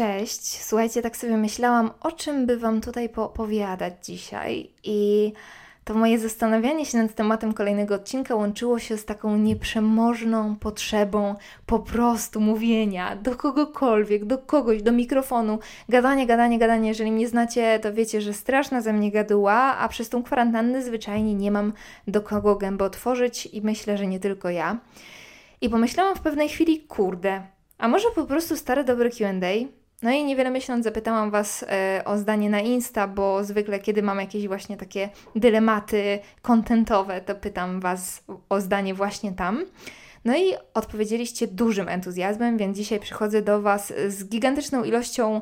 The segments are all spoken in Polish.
Cześć. Słuchajcie, tak sobie myślałam, o czym by Wam tutaj poopowiadać dzisiaj. I to moje zastanawianie się nad tematem kolejnego odcinka łączyło się z taką nieprzemożną potrzebą po prostu mówienia do kogokolwiek, do kogoś, do mikrofonu. Gadanie, gadanie, gadanie. Jeżeli mnie znacie, to wiecie, że straszna ze mnie gaduła, a przez tą kwarantannę zwyczajnie nie mam do kogo gębę otworzyć i myślę, że nie tylko ja. I pomyślałam w pewnej chwili, kurde, a może po prostu stare dobre QA? No i niewiele myśląc zapytałam Was e, o zdanie na Insta, bo zwykle kiedy mam jakieś właśnie takie dylematy kontentowe, to pytam Was o zdanie właśnie tam. No i odpowiedzieliście dużym entuzjazmem, więc dzisiaj przychodzę do Was z gigantyczną ilością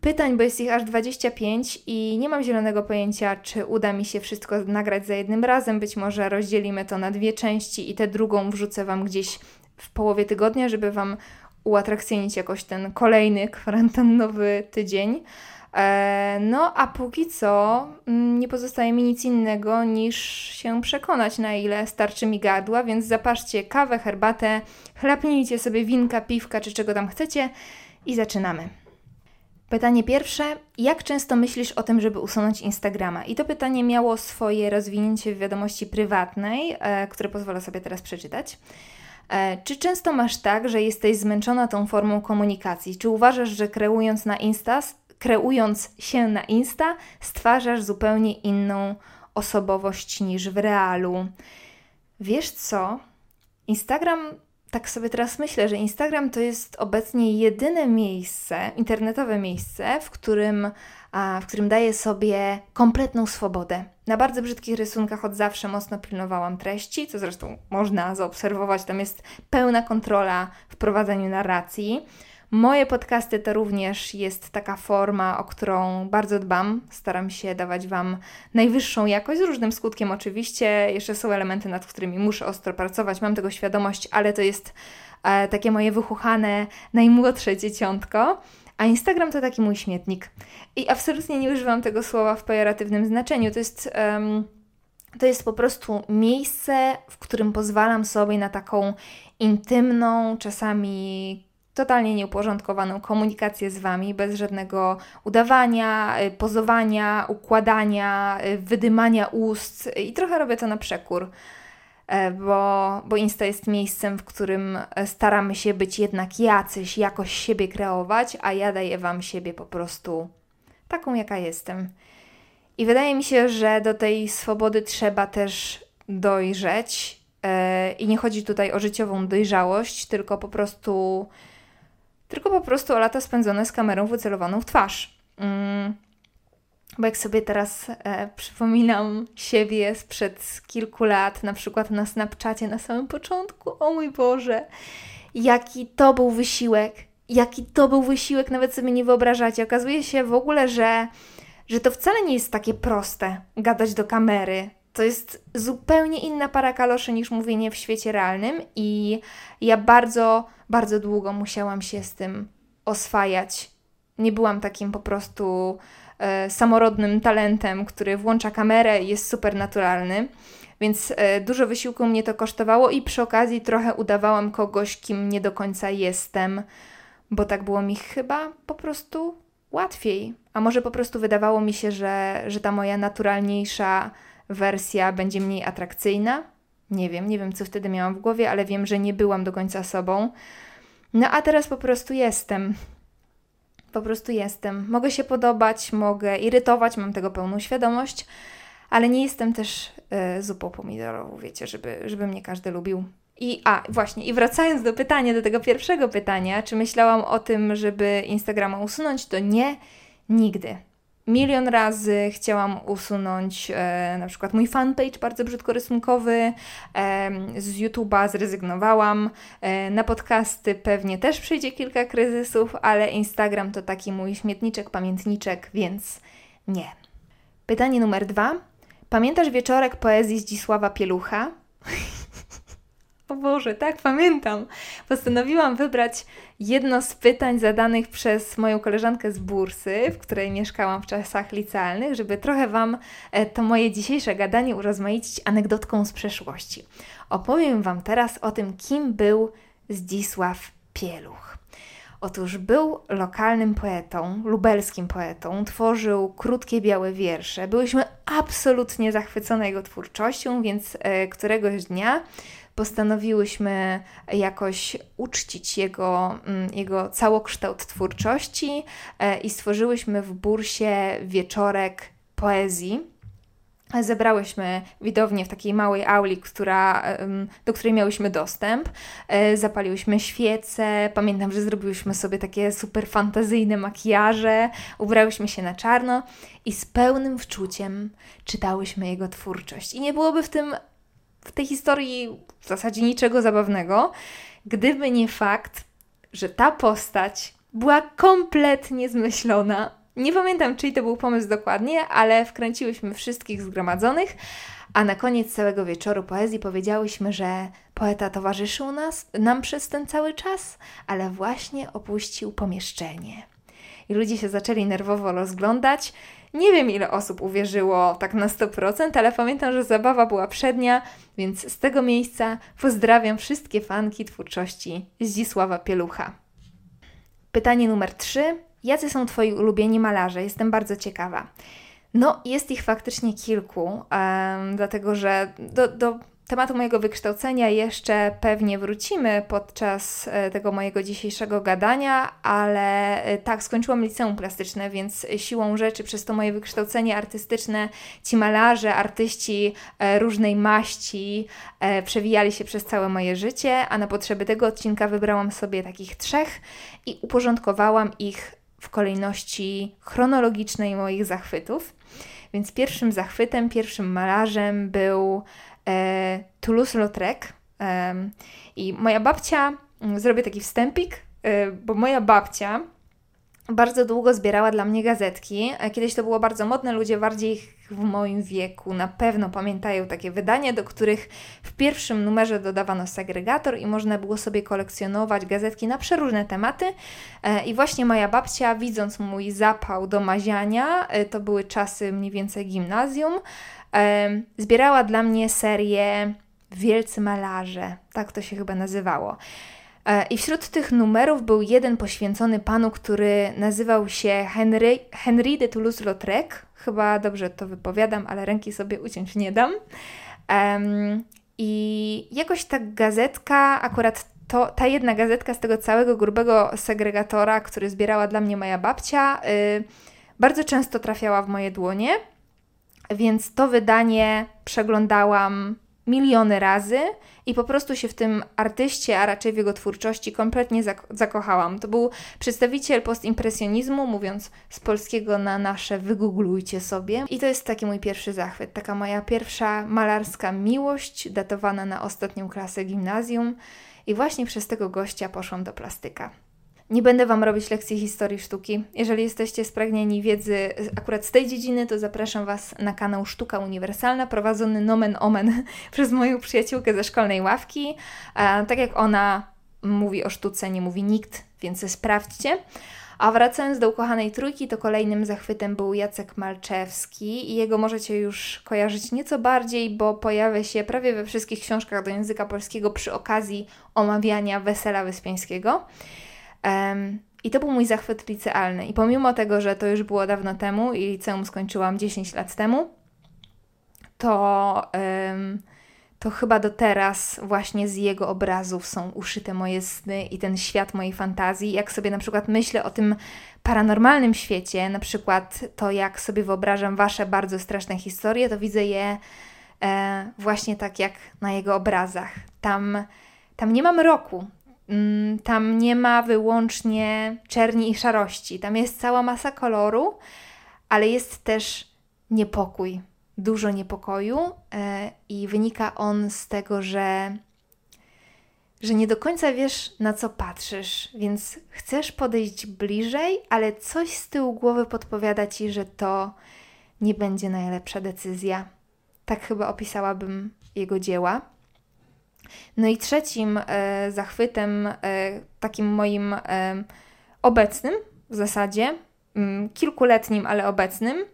pytań, bo jest ich aż 25 i nie mam zielonego pojęcia, czy uda mi się wszystko nagrać za jednym razem. Być może rozdzielimy to na dwie części i tę drugą wrzucę Wam gdzieś w połowie tygodnia, żeby Wam uatrakcyjnić jakoś ten kolejny kwarantannowy tydzień. E, no, a póki co mm, nie pozostaje mi nic innego niż się przekonać, na ile starczy mi gardła, więc zapaszcie kawę, herbatę, chlapnijcie sobie winka, piwka czy czego tam chcecie i zaczynamy. Pytanie pierwsze: jak często myślisz o tym, żeby usunąć Instagrama? I to pytanie miało swoje rozwinięcie w wiadomości prywatnej, e, które pozwolę sobie teraz przeczytać. E, czy często masz tak, że jesteś zmęczona tą formą komunikacji? Czy uważasz, że kreując na Insta, kreując się na Insta, stwarzasz zupełnie inną osobowość niż w realu? Wiesz co? Instagram, tak sobie teraz myślę, że Instagram to jest obecnie jedyne miejsce, internetowe miejsce, w którym w którym daję sobie kompletną swobodę. Na bardzo brzydkich rysunkach od zawsze mocno pilnowałam treści, co zresztą można zaobserwować, tam jest pełna kontrola w prowadzeniu narracji. Moje podcasty to również jest taka forma, o którą bardzo dbam. Staram się dawać Wam najwyższą jakość, z różnym skutkiem oczywiście. Jeszcze są elementy, nad którymi muszę ostro pracować, mam tego świadomość, ale to jest e, takie moje wychuchane, najmłodsze dzieciątko. A Instagram to taki mój śmietnik. I absolutnie nie używam tego słowa w pejoratywnym znaczeniu. To jest, um, to jest po prostu miejsce, w którym pozwalam sobie na taką intymną, czasami totalnie nieuporządkowaną komunikację z Wami, bez żadnego udawania, y, pozowania, układania, y, wydymania ust i trochę robię to na przekór. E, bo, bo Insta jest miejscem, w którym e, staramy się być jednak jacyś, jakoś siebie kreować, a ja daję Wam siebie po prostu taką, jaka jestem. I wydaje mi się, że do tej swobody trzeba też dojrzeć. E, I nie chodzi tutaj o życiową dojrzałość, tylko po prostu, tylko po prostu o lata spędzone z kamerą wycelowaną w twarz. Mm bo jak sobie teraz e, przypominam siebie sprzed kilku lat, na przykład na Snapchacie na samym początku, o mój Boże, jaki to był wysiłek, jaki to był wysiłek, nawet sobie nie wyobrażacie. Okazuje się w ogóle, że, że to wcale nie jest takie proste gadać do kamery. To jest zupełnie inna para kaloszy niż mówienie w świecie realnym, i ja bardzo, bardzo długo musiałam się z tym oswajać. Nie byłam takim po prostu samorodnym talentem, który włącza kamerę i jest super naturalny. Więc e, dużo wysiłku mnie to kosztowało i przy okazji trochę udawałam kogoś, kim nie do końca jestem, bo tak było mi chyba po prostu łatwiej. A może po prostu wydawało mi się, że, że ta moja naturalniejsza wersja będzie mniej atrakcyjna. Nie wiem, nie wiem co wtedy miałam w głowie, ale wiem, że nie byłam do końca sobą. No a teraz po prostu jestem. Po prostu jestem. Mogę się podobać, mogę irytować, mam tego pełną świadomość, ale nie jestem też y, zupą pomidorową, wiecie, żeby, żeby mnie każdy lubił. I a, właśnie, i wracając do pytania, do tego pierwszego pytania, czy myślałam o tym, żeby Instagrama usunąć, to nie, nigdy. Milion razy chciałam usunąć e, na przykład mój fanpage bardzo brzydko rysunkowy, e, z YouTube'a zrezygnowałam, e, na podcasty pewnie też przyjdzie kilka kryzysów, ale Instagram to taki mój śmietniczek, pamiętniczek, więc nie. Pytanie numer dwa. Pamiętasz wieczorek poezji Zdzisława Pielucha? O Boże, tak, pamiętam. Postanowiłam wybrać jedno z pytań zadanych przez moją koleżankę z Bursy, w której mieszkałam w czasach licealnych, żeby trochę Wam e, to moje dzisiejsze gadanie urozmaicić anegdotką z przeszłości. Opowiem Wam teraz o tym, kim był Zdzisław Pieluch. Otóż był lokalnym poetą, lubelskim poetą, tworzył krótkie białe wiersze. Byłyśmy absolutnie zachwycone jego twórczością, więc e, któregoś dnia postanowiłyśmy jakoś uczcić jego, mm, jego całokształt twórczości e, i stworzyłyśmy w bursie wieczorek poezji Zebrałyśmy widownię w takiej małej auli, która, do której miałyśmy dostęp. E, zapaliłyśmy świece. Pamiętam, że zrobiłyśmy sobie takie super fantazyjne makijaże. Ubrałyśmy się na czarno i z pełnym wczuciem czytałyśmy jego twórczość. I nie byłoby w tym, w tej historii w zasadzie niczego zabawnego, gdyby nie fakt, że ta postać była kompletnie zmyślona nie pamiętam, czyj to był pomysł dokładnie, ale wkręciłyśmy wszystkich zgromadzonych, a na koniec całego wieczoru poezji powiedziałyśmy, że poeta towarzyszył nas, nam przez ten cały czas, ale właśnie opuścił pomieszczenie. I ludzie się zaczęli nerwowo rozglądać. Nie wiem, ile osób uwierzyło tak na 100%, ale pamiętam, że zabawa była przednia, więc z tego miejsca pozdrawiam wszystkie fanki twórczości Zdzisława Pielucha. Pytanie numer 3. Jacy są Twoi ulubieni malarze? Jestem bardzo ciekawa. No, jest ich faktycznie kilku, um, dlatego że do, do tematu mojego wykształcenia jeszcze pewnie wrócimy podczas e, tego mojego dzisiejszego gadania, ale e, tak, skończyłam liceum plastyczne, więc siłą rzeczy przez to moje wykształcenie artystyczne ci malarze, artyści e, różnej maści przewijali się przez całe moje życie, a na potrzeby tego odcinka wybrałam sobie takich trzech i uporządkowałam ich w kolejności chronologicznej moich zachwytów. Więc pierwszym zachwytem, pierwszym malarzem był Toulouse-Lautrec. E, I moja babcia, mm, zrobię taki wstępik, e, bo moja babcia bardzo długo zbierała dla mnie gazetki. Kiedyś to było bardzo modne, ludzie bardziej w moim wieku na pewno pamiętają takie wydania, do których w pierwszym numerze dodawano segregator i można było sobie kolekcjonować gazetki na przeróżne tematy. E, I właśnie moja babcia, widząc mój zapał do maziania, e, to były czasy mniej więcej gimnazjum, e, zbierała dla mnie serię Wielcy Malarze, tak to się chyba nazywało. I wśród tych numerów był jeden poświęcony panu, który nazywał się Henry, Henry de Toulouse-Lautrec. Chyba dobrze to wypowiadam, ale ręki sobie uciąć nie dam. Um, I jakoś ta gazetka, akurat to, ta jedna gazetka z tego całego grubego segregatora, który zbierała dla mnie moja babcia, y, bardzo często trafiała w moje dłonie, więc to wydanie przeglądałam miliony razy i po prostu się w tym artyście, a raczej w jego twórczości kompletnie zak zakochałam. To był przedstawiciel postimpresjonizmu, mówiąc z polskiego na nasze, wygooglujcie sobie. I to jest taki mój pierwszy zachwyt, taka moja pierwsza malarska miłość, datowana na ostatnią klasę gimnazjum. I właśnie przez tego gościa poszłam do plastyka. Nie będę Wam robić lekcji historii sztuki. Jeżeli jesteście spragnieni wiedzy akurat z tej dziedziny, to zapraszam Was na kanał Sztuka Uniwersalna, prowadzony nomen omen przez moją przyjaciółkę ze szkolnej ławki. E, tak jak ona mówi o sztuce, nie mówi nikt, więc sprawdźcie. A wracając do ukochanej trójki, to kolejnym zachwytem był Jacek Malczewski i jego możecie już kojarzyć nieco bardziej, bo pojawia się prawie we wszystkich książkach do języka polskiego przy okazji omawiania Wesela Wyspiańskiego. Um, I to był mój zachwyt licealny. I pomimo tego, że to już było dawno temu i liceum skończyłam 10 lat temu, to, um, to chyba do teraz właśnie z jego obrazów są uszyte moje sny i ten świat mojej fantazji. Jak sobie na przykład myślę o tym paranormalnym świecie, na przykład to, jak sobie wyobrażam wasze bardzo straszne historie, to widzę je e, właśnie tak jak na jego obrazach. Tam, tam nie ma mroku, Mm, tam nie ma wyłącznie czerni i szarości. Tam jest cała masa koloru, ale jest też niepokój, dużo niepokoju e, i wynika on z tego, że, że nie do końca wiesz, na co patrzysz, więc chcesz podejść bliżej, ale coś z tyłu głowy podpowiada ci, że to nie będzie najlepsza decyzja. Tak chyba opisałabym jego dzieła. No i trzecim e, zachwytem, e, takim moim e, obecnym w zasadzie, mm, kilkuletnim, ale obecnym.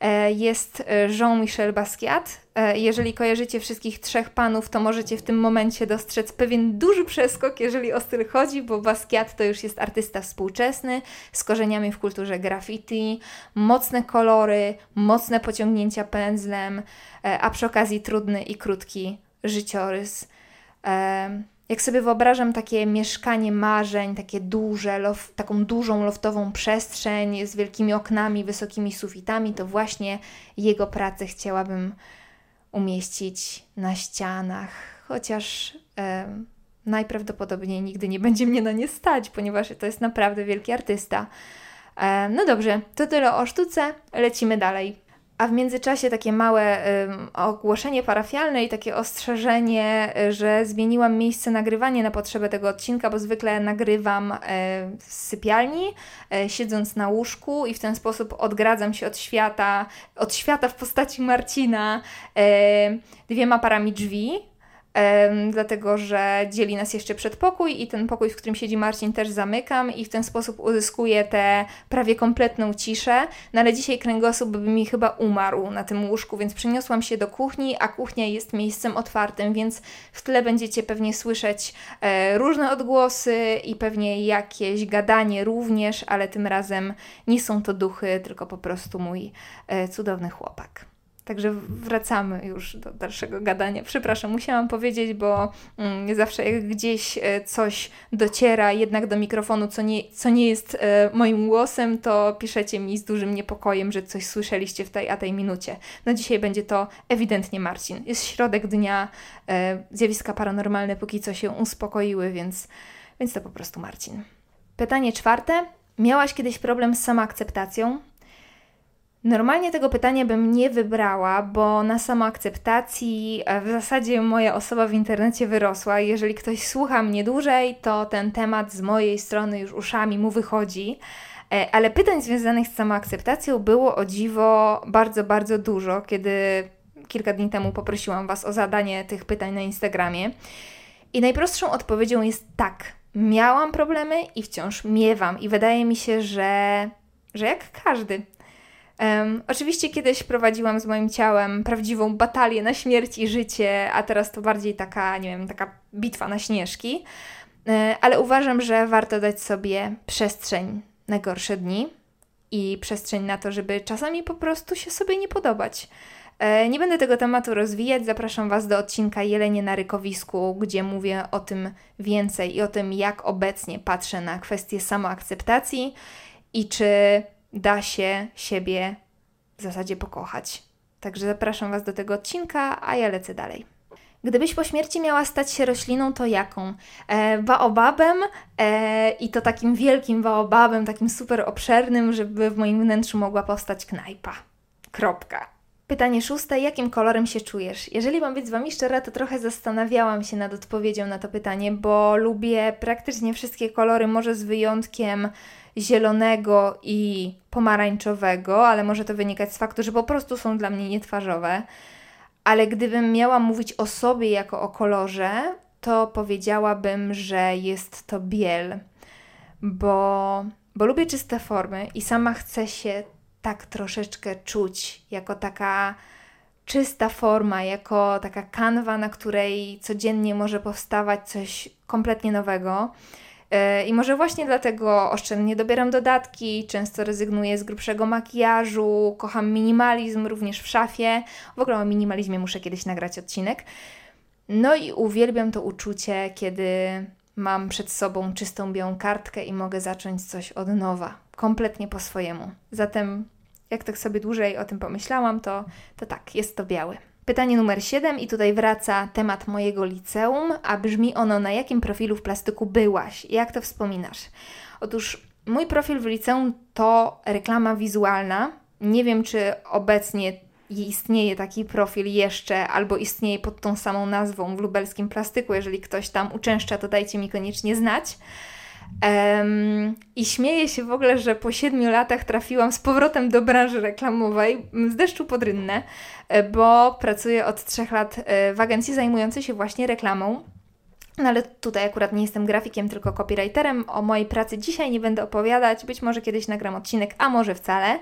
E, jest Jean-Michel Basquiat. Jeżeli kojarzycie wszystkich trzech panów, to możecie w tym momencie dostrzec pewien duży przeskok, jeżeli o styl chodzi, bo Basquiat to już jest artysta współczesny z korzeniami w kulturze graffiti, mocne kolory, mocne pociągnięcia pędzlem, a przy okazji trudny i krótki życiorys. Jak sobie wyobrażam takie mieszkanie marzeń, takie duże, lof, taką dużą loftową przestrzeń z wielkimi oknami, wysokimi sufitami, to właśnie jego pracę chciałabym umieścić na ścianach, chociaż e, najprawdopodobniej nigdy nie będzie mnie na nie stać, ponieważ to jest naprawdę wielki artysta. E, no dobrze, to tyle o sztuce, lecimy dalej. A w międzyczasie takie małe ogłoszenie parafialne i takie ostrzeżenie, y, że zmieniłam miejsce nagrywania na potrzebę tego odcinka, bo zwykle nagrywam y, w sypialni, y, siedząc na łóżku i w ten sposób odgradzam się od świata, od świata w postaci Marcina y, dwiema parami drzwi dlatego że dzieli nas jeszcze przedpokój i ten pokój, w którym siedzi Marcin też zamykam i w ten sposób uzyskuję tę prawie kompletną ciszę, no ale dzisiaj kręgosłup by mi chyba umarł na tym łóżku, więc przeniosłam się do kuchni, a kuchnia jest miejscem otwartym, więc w tle będziecie pewnie słyszeć e, różne odgłosy i pewnie jakieś gadanie również, ale tym razem nie są to duchy, tylko po prostu mój e, cudowny chłopak. Także wracamy już do dalszego gadania. Przepraszam, musiałam powiedzieć, bo mm, zawsze jak gdzieś e, coś dociera jednak do mikrofonu, co nie, co nie jest e, moim głosem, to piszecie mi z dużym niepokojem, że coś słyszeliście w tej a tej minucie. No dzisiaj będzie to ewidentnie Marcin. Jest środek dnia, e, zjawiska paranormalne póki co się uspokoiły, więc, więc to po prostu Marcin. Pytanie czwarte. Miałaś kiedyś problem z samoakceptacją? Normalnie tego pytania bym nie wybrała, bo na samoakceptacji e, w zasadzie moja osoba w internecie wyrosła. Jeżeli ktoś słucha mnie dłużej, to ten temat z mojej strony już uszami mu wychodzi. E, ale pytań związanych z samoakceptacją było o dziwo bardzo, bardzo dużo, kiedy kilka dni temu poprosiłam Was o zadanie tych pytań na Instagramie. I najprostszą odpowiedzią jest tak. Miałam problemy i wciąż miewam, i wydaje mi się, że, że jak każdy, Um, oczywiście kiedyś prowadziłam z moim ciałem prawdziwą batalię na śmierć i życie, a teraz to bardziej taka, nie wiem, taka bitwa na śnieżki. E, ale uważam, że warto dać sobie przestrzeń na gorsze dni i przestrzeń na to, żeby czasami po prostu się sobie nie podobać. E, nie będę tego tematu rozwijać. Zapraszam Was do odcinka Jelenie na rykowisku, gdzie mówię o tym więcej i o tym, jak obecnie patrzę na kwestię samoakceptacji i czy da się siebie w zasadzie pokochać. Także zapraszam Was do tego odcinka, a ja lecę dalej. Gdybyś po śmierci miała stać się rośliną, to jaką? E, baobabem e, i to takim wielkim baobabem, takim super obszernym, żeby w moim wnętrzu mogła powstać knajpa. Kropka. Pytanie szóste. Jakim kolorem się czujesz? Jeżeli mam być z Wami szczera, to trochę zastanawiałam się nad odpowiedzią na to pytanie, bo lubię praktycznie wszystkie kolory, może z wyjątkiem zielonego i pomarańczowego, ale może to wynikać z faktu, że po prostu są dla mnie nietwarzowe. Ale gdybym miała mówić o sobie jako o kolorze, to powiedziałabym, że jest to biel, bo, bo lubię czyste formy i sama chcę się tak troszeczkę czuć jako taka czysta forma, jako taka kanwa, na której codziennie może powstawać coś kompletnie nowego. E, I może właśnie dlatego oszczędnie dobieram dodatki, często rezygnuję z grubszego makijażu, kocham minimalizm również w szafie. W ogóle o minimalizmie muszę kiedyś nagrać odcinek. No i uwielbiam to uczucie, kiedy mam przed sobą czystą białą kartkę i mogę zacząć coś od nowa, kompletnie po swojemu. Zatem, jak tak sobie dłużej o tym pomyślałam, to, to tak, jest to biały. Pytanie numer 7 i tutaj wraca temat mojego liceum, a brzmi ono na jakim profilu w plastyku byłaś? Jak to wspominasz? Otóż mój profil w liceum to reklama wizualna. Nie wiem, czy obecnie istnieje taki profil jeszcze, albo istnieje pod tą samą nazwą w lubelskim plastyku. Jeżeli ktoś tam uczęszcza, to dajcie mi koniecznie znać. Um, I śmieję się w ogóle, że po siedmiu latach trafiłam z powrotem do branży reklamowej z deszczu pod rynnę, e, bo pracuję od trzech lat e, w agencji zajmującej się właśnie reklamą. No ale tutaj akurat nie jestem grafikiem, tylko copywriterem. O mojej pracy dzisiaj nie będę opowiadać. Być może kiedyś nagram odcinek, a może wcale.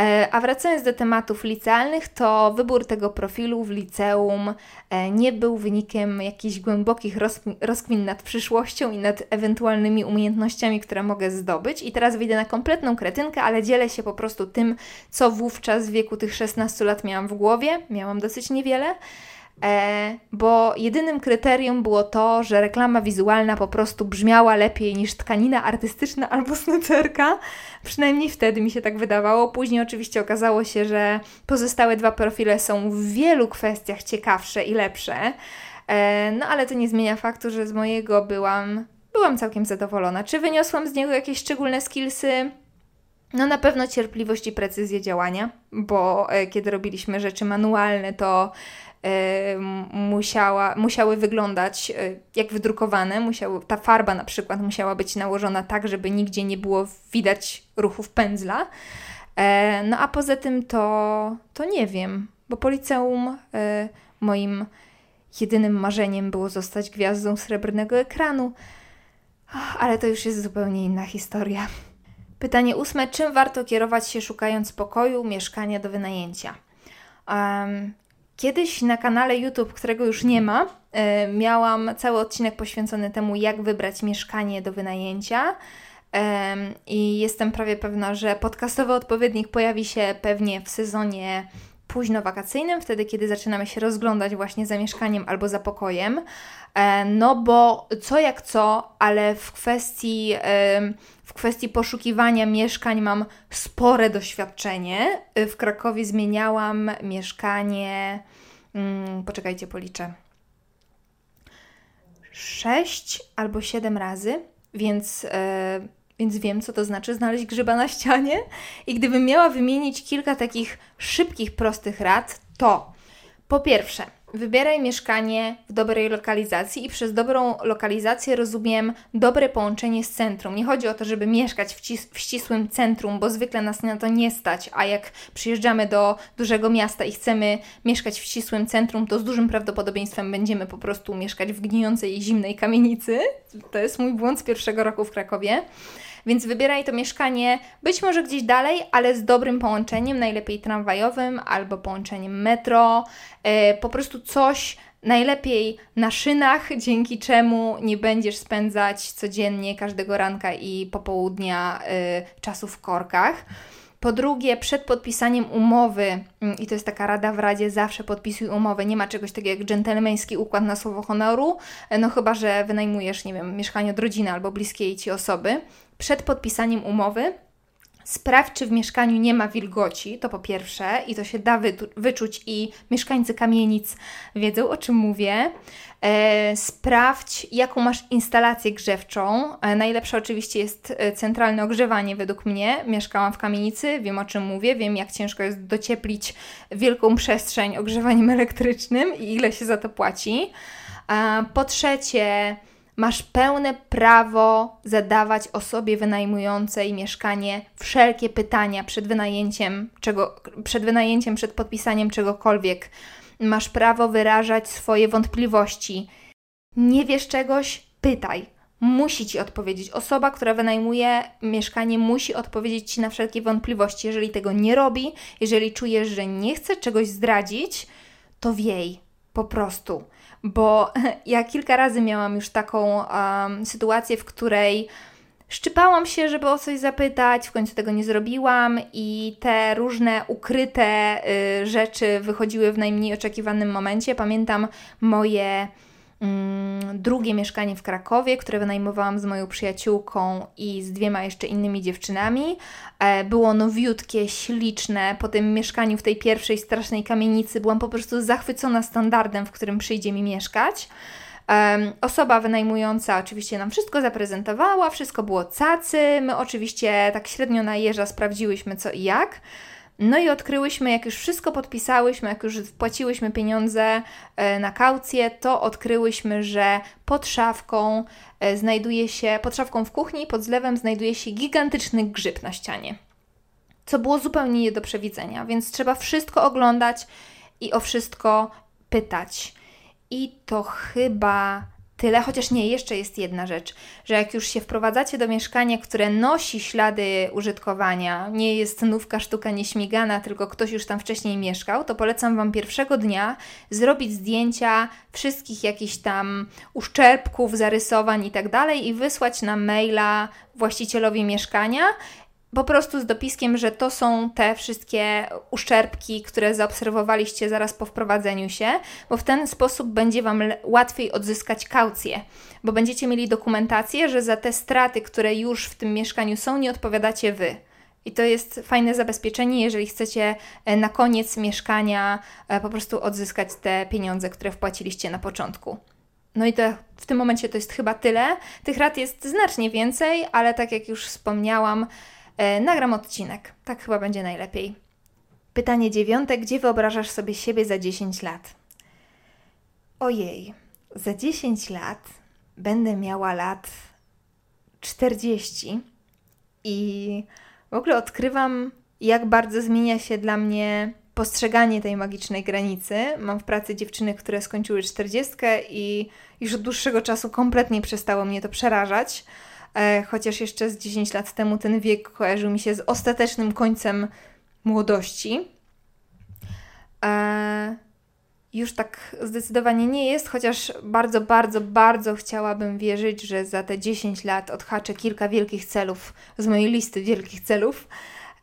E, a wracając do tematów licealnych, to wybór tego profilu w liceum e, nie był wynikiem jakichś głębokich rozkmin nad przyszłością i nad ewentualnymi umiejętnościami, które mogę zdobyć. I teraz wyjdę na kompletną kretynkę, ale dzielę się po prostu tym, co wówczas w wieku tych 16 lat miałam w głowie. Miałam dosyć niewiele. E, bo jedynym kryterium było to, że reklama wizualna po prostu brzmiała lepiej niż tkanina artystyczna albo snecerka. Przynajmniej wtedy mi się tak wydawało. Później oczywiście okazało się, że pozostałe dwa profile są w wielu kwestiach ciekawsze i lepsze. E, no ale to nie zmienia faktu, że z mojego byłam, byłam całkiem zadowolona. Czy wyniosłam z niego jakieś szczególne skillsy? No na pewno cierpliwość i precyzję działania, bo e, kiedy robiliśmy rzeczy manualne, to musiała, musiały wyglądać e, jak wydrukowane, musiały, ta farba na przykład musiała być nałożona tak, żeby nigdzie nie było widać ruchów pędzla. E, no a poza tym to, to nie wiem, bo po liceum e, moim jedynym marzeniem było zostać gwiazdą srebrnego ekranu, ale to już jest zupełnie inna historia. Pytanie ósme. Czym warto kierować się szukając pokoju, mieszkania do wynajęcia? Um, Kiedyś na kanale YouTube, którego już nie ma, e, miałam cały odcinek poświęcony temu, jak wybrać mieszkanie do wynajęcia. I jestem prawie pewna, że podcastowy odpowiednik pojawi się pewnie w sezonie późno wakacyjnym, wtedy kiedy zaczynamy się rozglądać właśnie za mieszkaniem albo za pokojem. E, no bo co jak co, ale w kwestii, w kwestii poszukiwania mieszkań mam spore doświadczenie. W Krakowie zmieniałam mieszkanie, hmm, poczekajcie, policzę. Sześć albo siedem razy, więc, e, więc wiem, co to znaczy znaleźć grzyba na ścianie. I gdybym miała wymienić kilka takich szybkich, prostych rad, to po pierwsze, Wybieraj mieszkanie w dobrej lokalizacji i przez dobrą lokalizację rozumiem dobre połączenie z centrum. Nie chodzi o to, żeby mieszkać w, w, ścisłym centrum, bo zwykle nas na to nie stać, a jak przyjeżdżamy do dużego miasta i chcemy mieszkać w ścisłym centrum, to z dużym prawdopodobieństwem będziemy po prostu mieszkać w gnijącej zimnej kamienicy. To jest mój błąd z pierwszego roku w Krakowie. Więc wybieraj to mieszkanie być może gdzieś dalej, ale z dobrym połączeniem, najlepiej tramwajowym albo połączeniem metro, yy, po prostu coś najlepiej na szynach, dzięki czemu nie będziesz spędzać codziennie każdego ranka i popołudnia yy, czasu w korkach. Po drugie, przed podpisaniem umowy, mm, i to jest taka rada w Radzie, zawsze podpisuj umowę. Nie ma czegoś takiego jak dżentelmeński układ na słowo honoru, no chyba, że wynajmujesz, nie wiem, mieszkanie od rodziny albo bliskiej ci osoby przed podpisaniem umowy Sprawdź, czy w mieszkaniu nie ma wilgoci, to po pierwsze, i to się da wyczuć, i mieszkańcy kamienic wiedzą, o czym mówię. E, sprawdź, jaką masz instalację grzewczą. E, najlepsze oczywiście jest e, centralne ogrzewanie, według mnie. Mieszkałam w kamienicy, wiem o czym mówię, wiem, jak ciężko jest docieplić wielką przestrzeń ogrzewaniem elektrycznym i ile się za to płaci. E, po trzecie, Masz pełne prawo zadawać osobie wynajmującej mieszkanie wszelkie pytania przed wynajęciem, czego, przed wynajęciem, przed podpisaniem czegokolwiek. Masz prawo wyrażać swoje wątpliwości. Nie wiesz czegoś? Pytaj. Musi ci odpowiedzieć. Osoba, która wynajmuje mieszkanie, musi odpowiedzieć ci na wszelkie wątpliwości. Jeżeli tego nie robi, jeżeli czujesz, że nie chce czegoś zdradzić, to wiej. Po prostu bo ja kilka razy miałam już taką um, sytuację, w której szczypałam się, żeby o coś zapytać, w końcu tego nie zrobiłam i te różne ukryte y, rzeczy wychodziły w najmniej oczekiwanym momencie. Pamiętam moje drugie mieszkanie w Krakowie, które wynajmowałam z moją przyjaciółką i z dwiema jeszcze innymi dziewczynami. E, było nowiutkie, śliczne. Po tym mieszkaniu w tej pierwszej strasznej kamienicy byłam po prostu zachwycona standardem, w którym przyjdzie mi mieszkać. Osoba wynajmująca oczywiście nam wszystko zaprezentowała, wszystko było cacy. My oczywiście tak średnio na jeża sprawdziłyśmy co i jak. No i odkryłyśmy, jak już wszystko podpisałyśmy, jak już wpłaciłyśmy pieniądze e, na kaucję, to odkryłyśmy, że pod szafką e, znajduje się, pod szafką w kuchni, pod zlewem znajduje się gigantyczny grzyb na ścianie. Co było zupełnie nie do przewidzenia, więc trzeba wszystko oglądać i o wszystko pytać. I to chyba tyle, chociaż nie, jeszcze jest jedna rzecz, że jak już się wprowadzacie do mieszkania, które nosi ślady użytkowania, nie jest nówka sztuka nieśmigana, tylko ktoś już tam wcześniej mieszkał, to polecam Wam pierwszego dnia zrobić zdjęcia wszystkich jakichś tam uszczerbków, zarysowań i tak dalej i wysłać na maila właścicielowi mieszkania po prostu z dopiskiem, że to są te wszystkie uszczerbki, które zaobserwowaliście zaraz po wprowadzeniu się, bo w ten sposób będzie Wam łatwiej odzyskać kaucję, bo będziecie mieli dokumentację, że za te straty, które już w tym mieszkaniu są, nie odpowiadacie Wy. I to jest fajne zabezpieczenie, jeżeli chcecie e, na koniec mieszkania e, po prostu odzyskać te pieniądze, które wpłaciliście na początku. No i to w tym momencie to jest chyba tyle. Tych rad jest znacznie więcej, ale tak jak już wspomniałam, nagram odcinek. Tak chyba będzie najlepiej. Pytanie dziewiąte. Gdzie wyobrażasz sobie siebie za 10 lat? Ojej, za 10 lat będę miała lat 40 i w ogóle odkrywam, jak bardzo zmienia się dla mnie postrzeganie tej magicznej granicy. Mam w pracy dziewczyny, które skończyły 40 i już od dłuższego czasu kompletnie przestało mnie to przerażać. E, chociaż jeszcze z 10 lat temu ten wiek kojarzył mi się z ostatecznym końcem młodości. E, już tak zdecydowanie nie jest, chociaż bardzo, bardzo, bardzo chciałabym wierzyć, że za te 10 lat odhaczę kilka wielkich celów z mojej listy wielkich celów.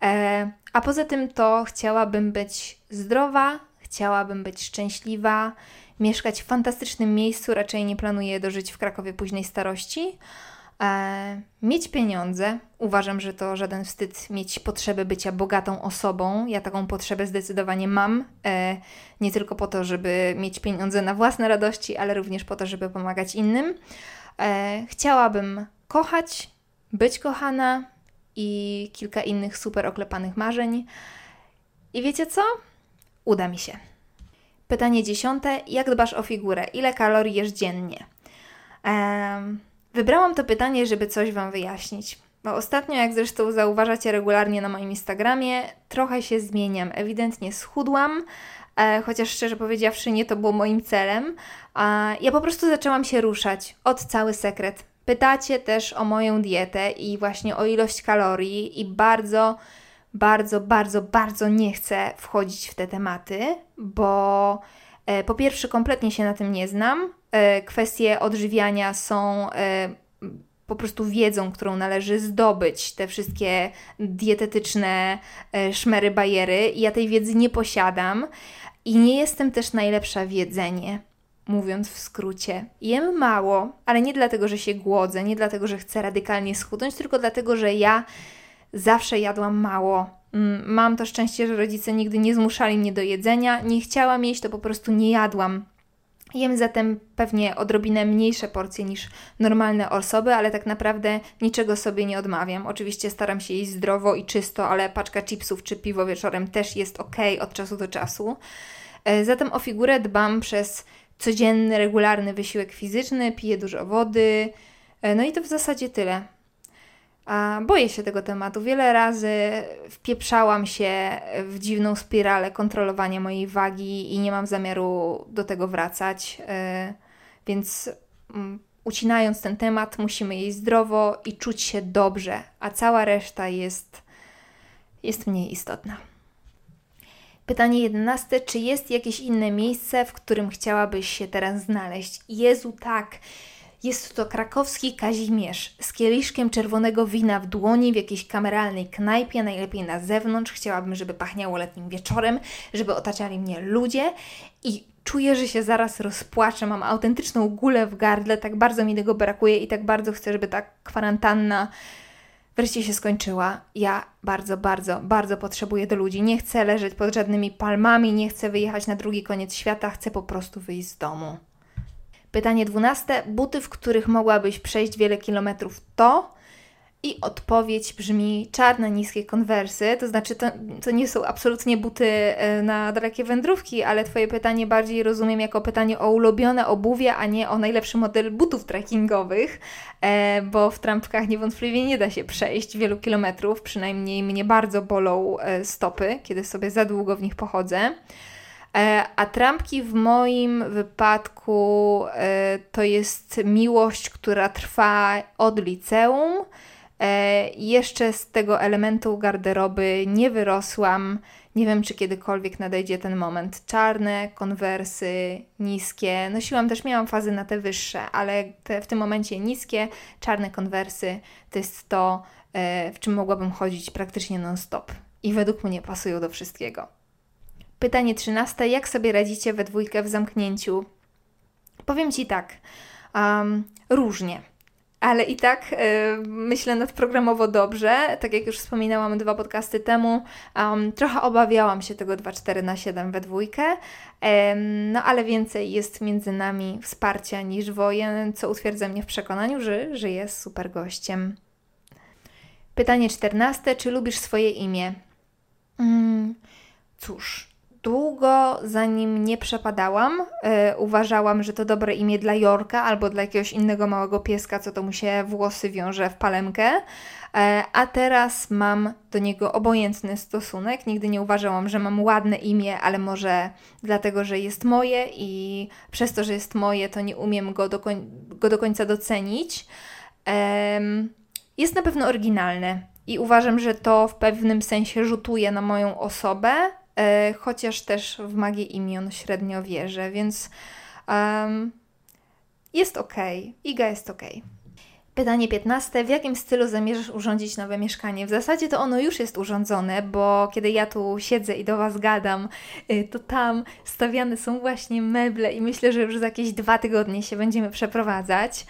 E, a poza tym to chciałabym być zdrowa, chciałabym być szczęśliwa, mieszkać w fantastycznym miejscu, raczej nie planuję dożyć w Krakowie późnej starości. E, mieć pieniądze. Uważam, że to żaden wstyd mieć potrzebę bycia bogatą osobą. Ja taką potrzebę zdecydowanie mam. E, nie tylko po to, żeby mieć pieniądze na własne radości, ale również po to, żeby pomagać innym. E, chciałabym kochać, być kochana i kilka innych super oklepanych marzeń. I wiecie co? Uda mi się. Pytanie dziesiąte. Jak dbasz o figurę? Ile kalorii jesz dziennie? Wybrałam to pytanie, żeby coś Wam wyjaśnić. Bo ostatnio, jak zresztą zauważacie regularnie na moim Instagramie, trochę się zmieniam. Ewidentnie schudłam, e, chociaż szczerze powiedziawszy, nie to było moim celem. Ja po prostu zaczęłam się ruszać. Od cały sekret. Pytacie też o moją dietę i właśnie o ilość kalorii, i bardzo, bardzo, bardzo, bardzo nie chcę wchodzić w te tematy, bo e, po pierwsze, kompletnie się na tym nie znam. E, kwestie odżywiania są e, po prostu wiedzą, którą należy zdobyć, te wszystkie dietetyczne e, szmery, bajery. Ja tej wiedzy nie posiadam i nie jestem też najlepsza w jedzenie. Mówiąc w skrócie, jem mało, ale nie dlatego, że się głodzę, nie dlatego, że chcę radykalnie schudnąć, tylko dlatego, że ja zawsze jadłam mało. Mm, mam to szczęście, że rodzice nigdy nie zmuszali mnie do jedzenia. Nie chciałam jeść, to po prostu nie jadłam. Jem zatem pewnie odrobinę mniejsze porcje niż normalne osoby, ale tak naprawdę niczego sobie nie odmawiam. Oczywiście staram się jeść zdrowo i czysto, ale paczka chipsów czy piwo wieczorem też jest ok od czasu do czasu. E, zatem o figurę dbam przez codzienny, regularny wysiłek fizyczny, piję dużo wody. E, no i to w zasadzie tyle. A boję się tego tematu. Wiele razy wpieprzałam się w dziwną spiralę kontrolowania mojej wagi i nie mam zamiaru do tego wracać. E, więc mm, ucinając ten temat, musimy jeść zdrowo i czuć się dobrze, a cała reszta jest, jest mniej istotna. Pytanie jedenaste. Czy jest jakieś inne miejsce, w którym chciałabyś się teraz znaleźć? Jezu, tak. Jest to krakowski Kazimierz z kieliszkiem czerwonego wina w dłoni w jakiejś kameralnej knajpie, najlepiej na zewnątrz. Chciałabym, żeby pachniało letnim wieczorem, żeby otaczali mnie ludzie i czuję, że się zaraz rozpłaczę. Mam autentyczną gulę w gardle, tak bardzo mi tego brakuje i tak bardzo chcę, żeby ta kwarantanna wreszcie się skończyła. Ja bardzo, bardzo, bardzo potrzebuję do ludzi. Nie chcę leżeć pod żadnymi palmami, nie chcę wyjechać na drugi koniec świata, chcę po prostu wyjść z domu. Pytanie dwunaste. Buty, w których mogłabyś przejść wiele kilometrów to? I odpowiedź brzmi czarne, niskie konwersy, to znaczy to, to nie są absolutnie buty e, na dalekie wędrówki, ale Twoje pytanie bardziej rozumiem jako pytanie o ulubione obuwie, a nie o najlepszy model butów trekkingowych, e, bo w trampkach niewątpliwie nie da się przejść wielu kilometrów, przynajmniej mnie bardzo bolą e, stopy, kiedy sobie za długo w nich pochodzę. E, a trampki w moim wypadku e, to jest miłość, która trwa od liceum. E, jeszcze z tego elementu garderoby nie wyrosłam. Nie wiem, czy kiedykolwiek nadejdzie ten moment. Czarne, konwersy, niskie. Nosiłam też, miałam fazy na te wyższe, ale te, w tym momencie niskie, czarne konwersy to jest to, w czym mogłabym chodzić praktycznie non-stop. I według mnie pasują do wszystkiego. Pytanie trzynaste. Jak sobie radzicie we dwójkę w zamknięciu? Powiem Ci tak. Um, różnie. Ale i tak y, myślę nadprogramowo dobrze. Tak jak już wspominałam dwa podcasty temu, um, trochę obawiałam się tego 2-4 na 7 we dwójkę. Um, no ale więcej jest między nami wsparcia niż wojen, co utwierdza mnie w przekonaniu, że, że jest super gościem. Pytanie 14. Czy lubisz swoje imię? Mm, cóż, długo zanim nie przepadałam, yy, uważałam, że to dobre imię dla Jorka albo dla jakiegoś innego małego pieska, co to mu się włosy wiąże w palemkę. Yy, a teraz mam do niego obojętny stosunek. Nigdy nie uważałam, że mam ładne imię, ale może dlatego, że jest moje i przez to, że jest moje, to nie umiem go do, koń go do końca docenić. Yy, jest na pewno oryginalne i uważam, że to w pewnym sensie rzutuje na moją osobę, chociaż też w magię imion średnio wierzę, więc um, jest ok. Iga jest ok. Pytanie 15. W jakim stylu zamierzasz urządzić nowe mieszkanie? W zasadzie to ono już jest urządzone, bo kiedy ja tu siedzę i do Was gadam, y, to tam stawiane są właśnie meble i myślę, że już za jakieś dwa tygodnie się będziemy przeprowadzać.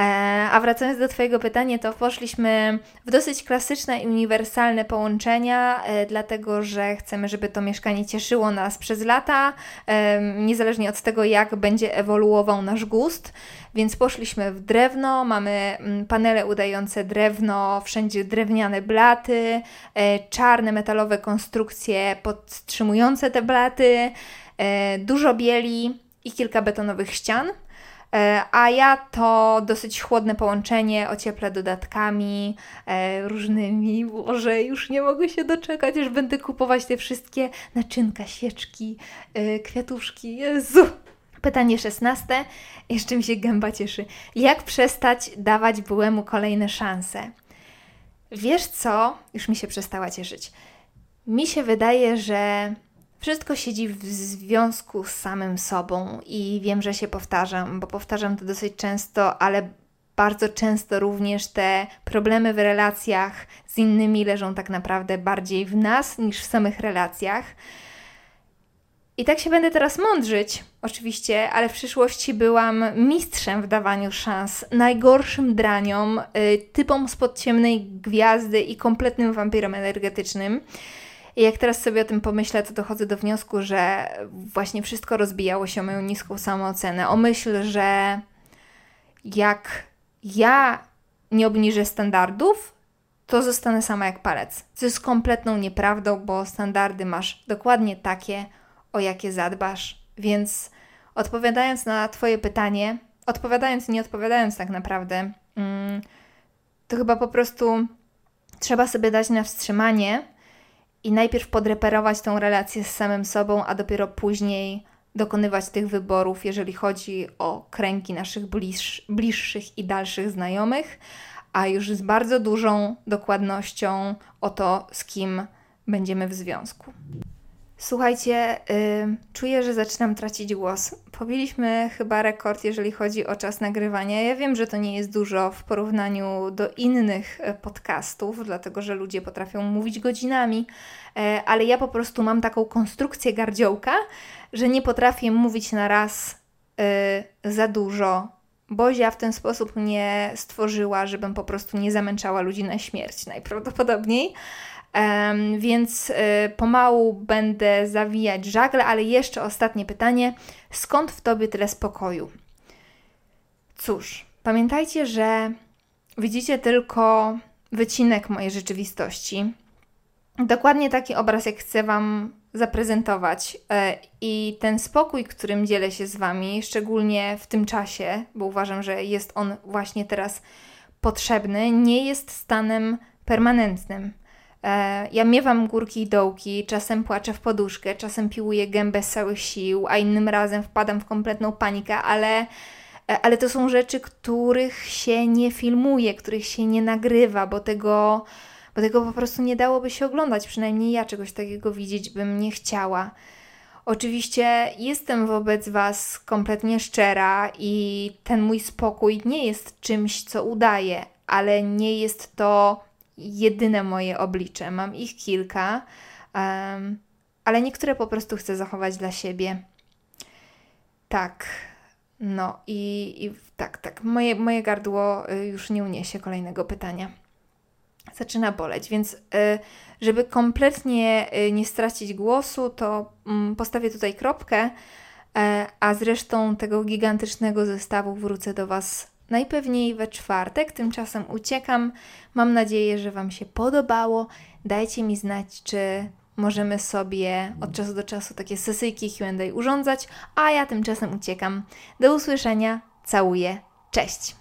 E, a wracając do Twojego pytania, to poszliśmy w dosyć klasyczne i uniwersalne połączenia, e, dlatego że chcemy, żeby to mieszkanie cieszyło nas przez lata, e, niezależnie od tego, jak będzie ewoluował nasz gust. Więc poszliśmy w drewno, mamy mm, panele udające drewno, wszędzie drewniane blaty, czarne metalowe konstrukcje podtrzymujące te blaty, dużo bieli i kilka betonowych ścian. E, a ja to dosyć chłodne połączenie ocieplę dodatkami e, różnymi. Boże, już nie mogę się doczekać, już będę kupować te wszystkie naczynka, świeczki, e, kwiatuszki. Jezu! Pytanie szesnaste. Jeszcze mi się gęba cieszy. Jak przestać dawać byłemu kolejne szanse? Wiesz co? Już mi się przestała cieszyć. Mi się wydaje, że wszystko siedzi w związku z samym sobą i wiem, że się powtarzam, bo powtarzam to dosyć często, ale bardzo często również te problemy w relacjach z innymi leżą tak naprawdę bardziej w nas niż w samych relacjach. I tak się będę teraz mądrzyć, oczywiście, ale w przyszłości byłam mistrzem w dawaniu szans najgorszym draniom, y, typom spod ciemnej gwiazdy i kompletnym wampirem energetycznym. I jak teraz sobie o tym pomyślę, to dochodzę do wniosku, że właśnie wszystko rozbijało się o moją niską samoocenę. O myśl, że jak ja nie obniżę standardów, to zostanę sama jak palec. Co jest kompletną nieprawdą, bo standardy masz dokładnie takie, o jakie zadbasz. Więc odpowiadając na Twoje pytanie, odpowiadając i nie odpowiadając tak naprawdę, mm, to chyba po prostu trzeba sobie dać na wstrzymanie i najpierw podreperować tą relację z samym sobą, a dopiero później dokonywać tych wyborów, jeżeli chodzi o kręgi naszych bliż, bliższych i dalszych znajomych, a już z bardzo dużą dokładnością o to, z kim będziemy w związku. Słuchajcie, yy, czuję, że zaczynam tracić głos. Pobiliśmy chyba rekord, jeżeli chodzi o czas nagrywania. Ja wiem, że to nie jest dużo w porównaniu do innych e, podcastów, dlatego że ludzie potrafią mówić godzinami, yy, ale ja po prostu mam taką konstrukcję gardziołka, że nie potrafię mówić na raz yy, za dużo. Bozia w ten sposób mnie stworzyła, żebym po prostu nie zamęczała ludzi na śmierć najprawdopodobniej. Więc y, pomału będę zawijać żagle, ale jeszcze ostatnie pytanie. Skąd w tobie tyle spokoju? Cóż, pamiętajcie, że widzicie tylko wycinek mojej rzeczywistości. Dokładnie taki obraz, jak chcę Wam zaprezentować. E, I ten spokój, którym dzielę się z Wami, szczególnie w tym czasie, bo uważam, że jest on właśnie teraz potrzebny, nie jest stanem permanentnym. E, ja miewam górki i dołki, czasem płaczę w poduszkę, czasem piłuję gębę z całych sił, a innym razem wpadam w kompletną panikę, ale, e, ale to są rzeczy, których się nie filmuje, których się nie nagrywa, bo tego, bo tego po prostu nie dałoby się oglądać. Przynajmniej ja czegoś takiego widzieć bym nie chciała. Oczywiście jestem wobec Was kompletnie szczera i ten mój spokój nie jest czymś, co udaję, ale nie jest to jedyne moje oblicze. Mam ich kilka, um, ale niektóre po prostu chcę zachować dla siebie. Tak. No i, i tak, tak. Moje, moje gardło y, już nie uniesie kolejnego pytania. Zaczyna boleć, więc y, żeby kompletnie y, nie stracić głosu, to mm, postawię tutaj kropkę, e, a zresztą tego gigantycznego zestawu wrócę do Was najpewniej we czwartek. Tymczasem uciekam. Mam nadzieję, że Wam się podobało. Dajcie mi znać, czy możemy sobie od czasu do czasu takie sesyjki QA urządzać, a ja tymczasem uciekam. Do usłyszenia. Całuję. Cześć!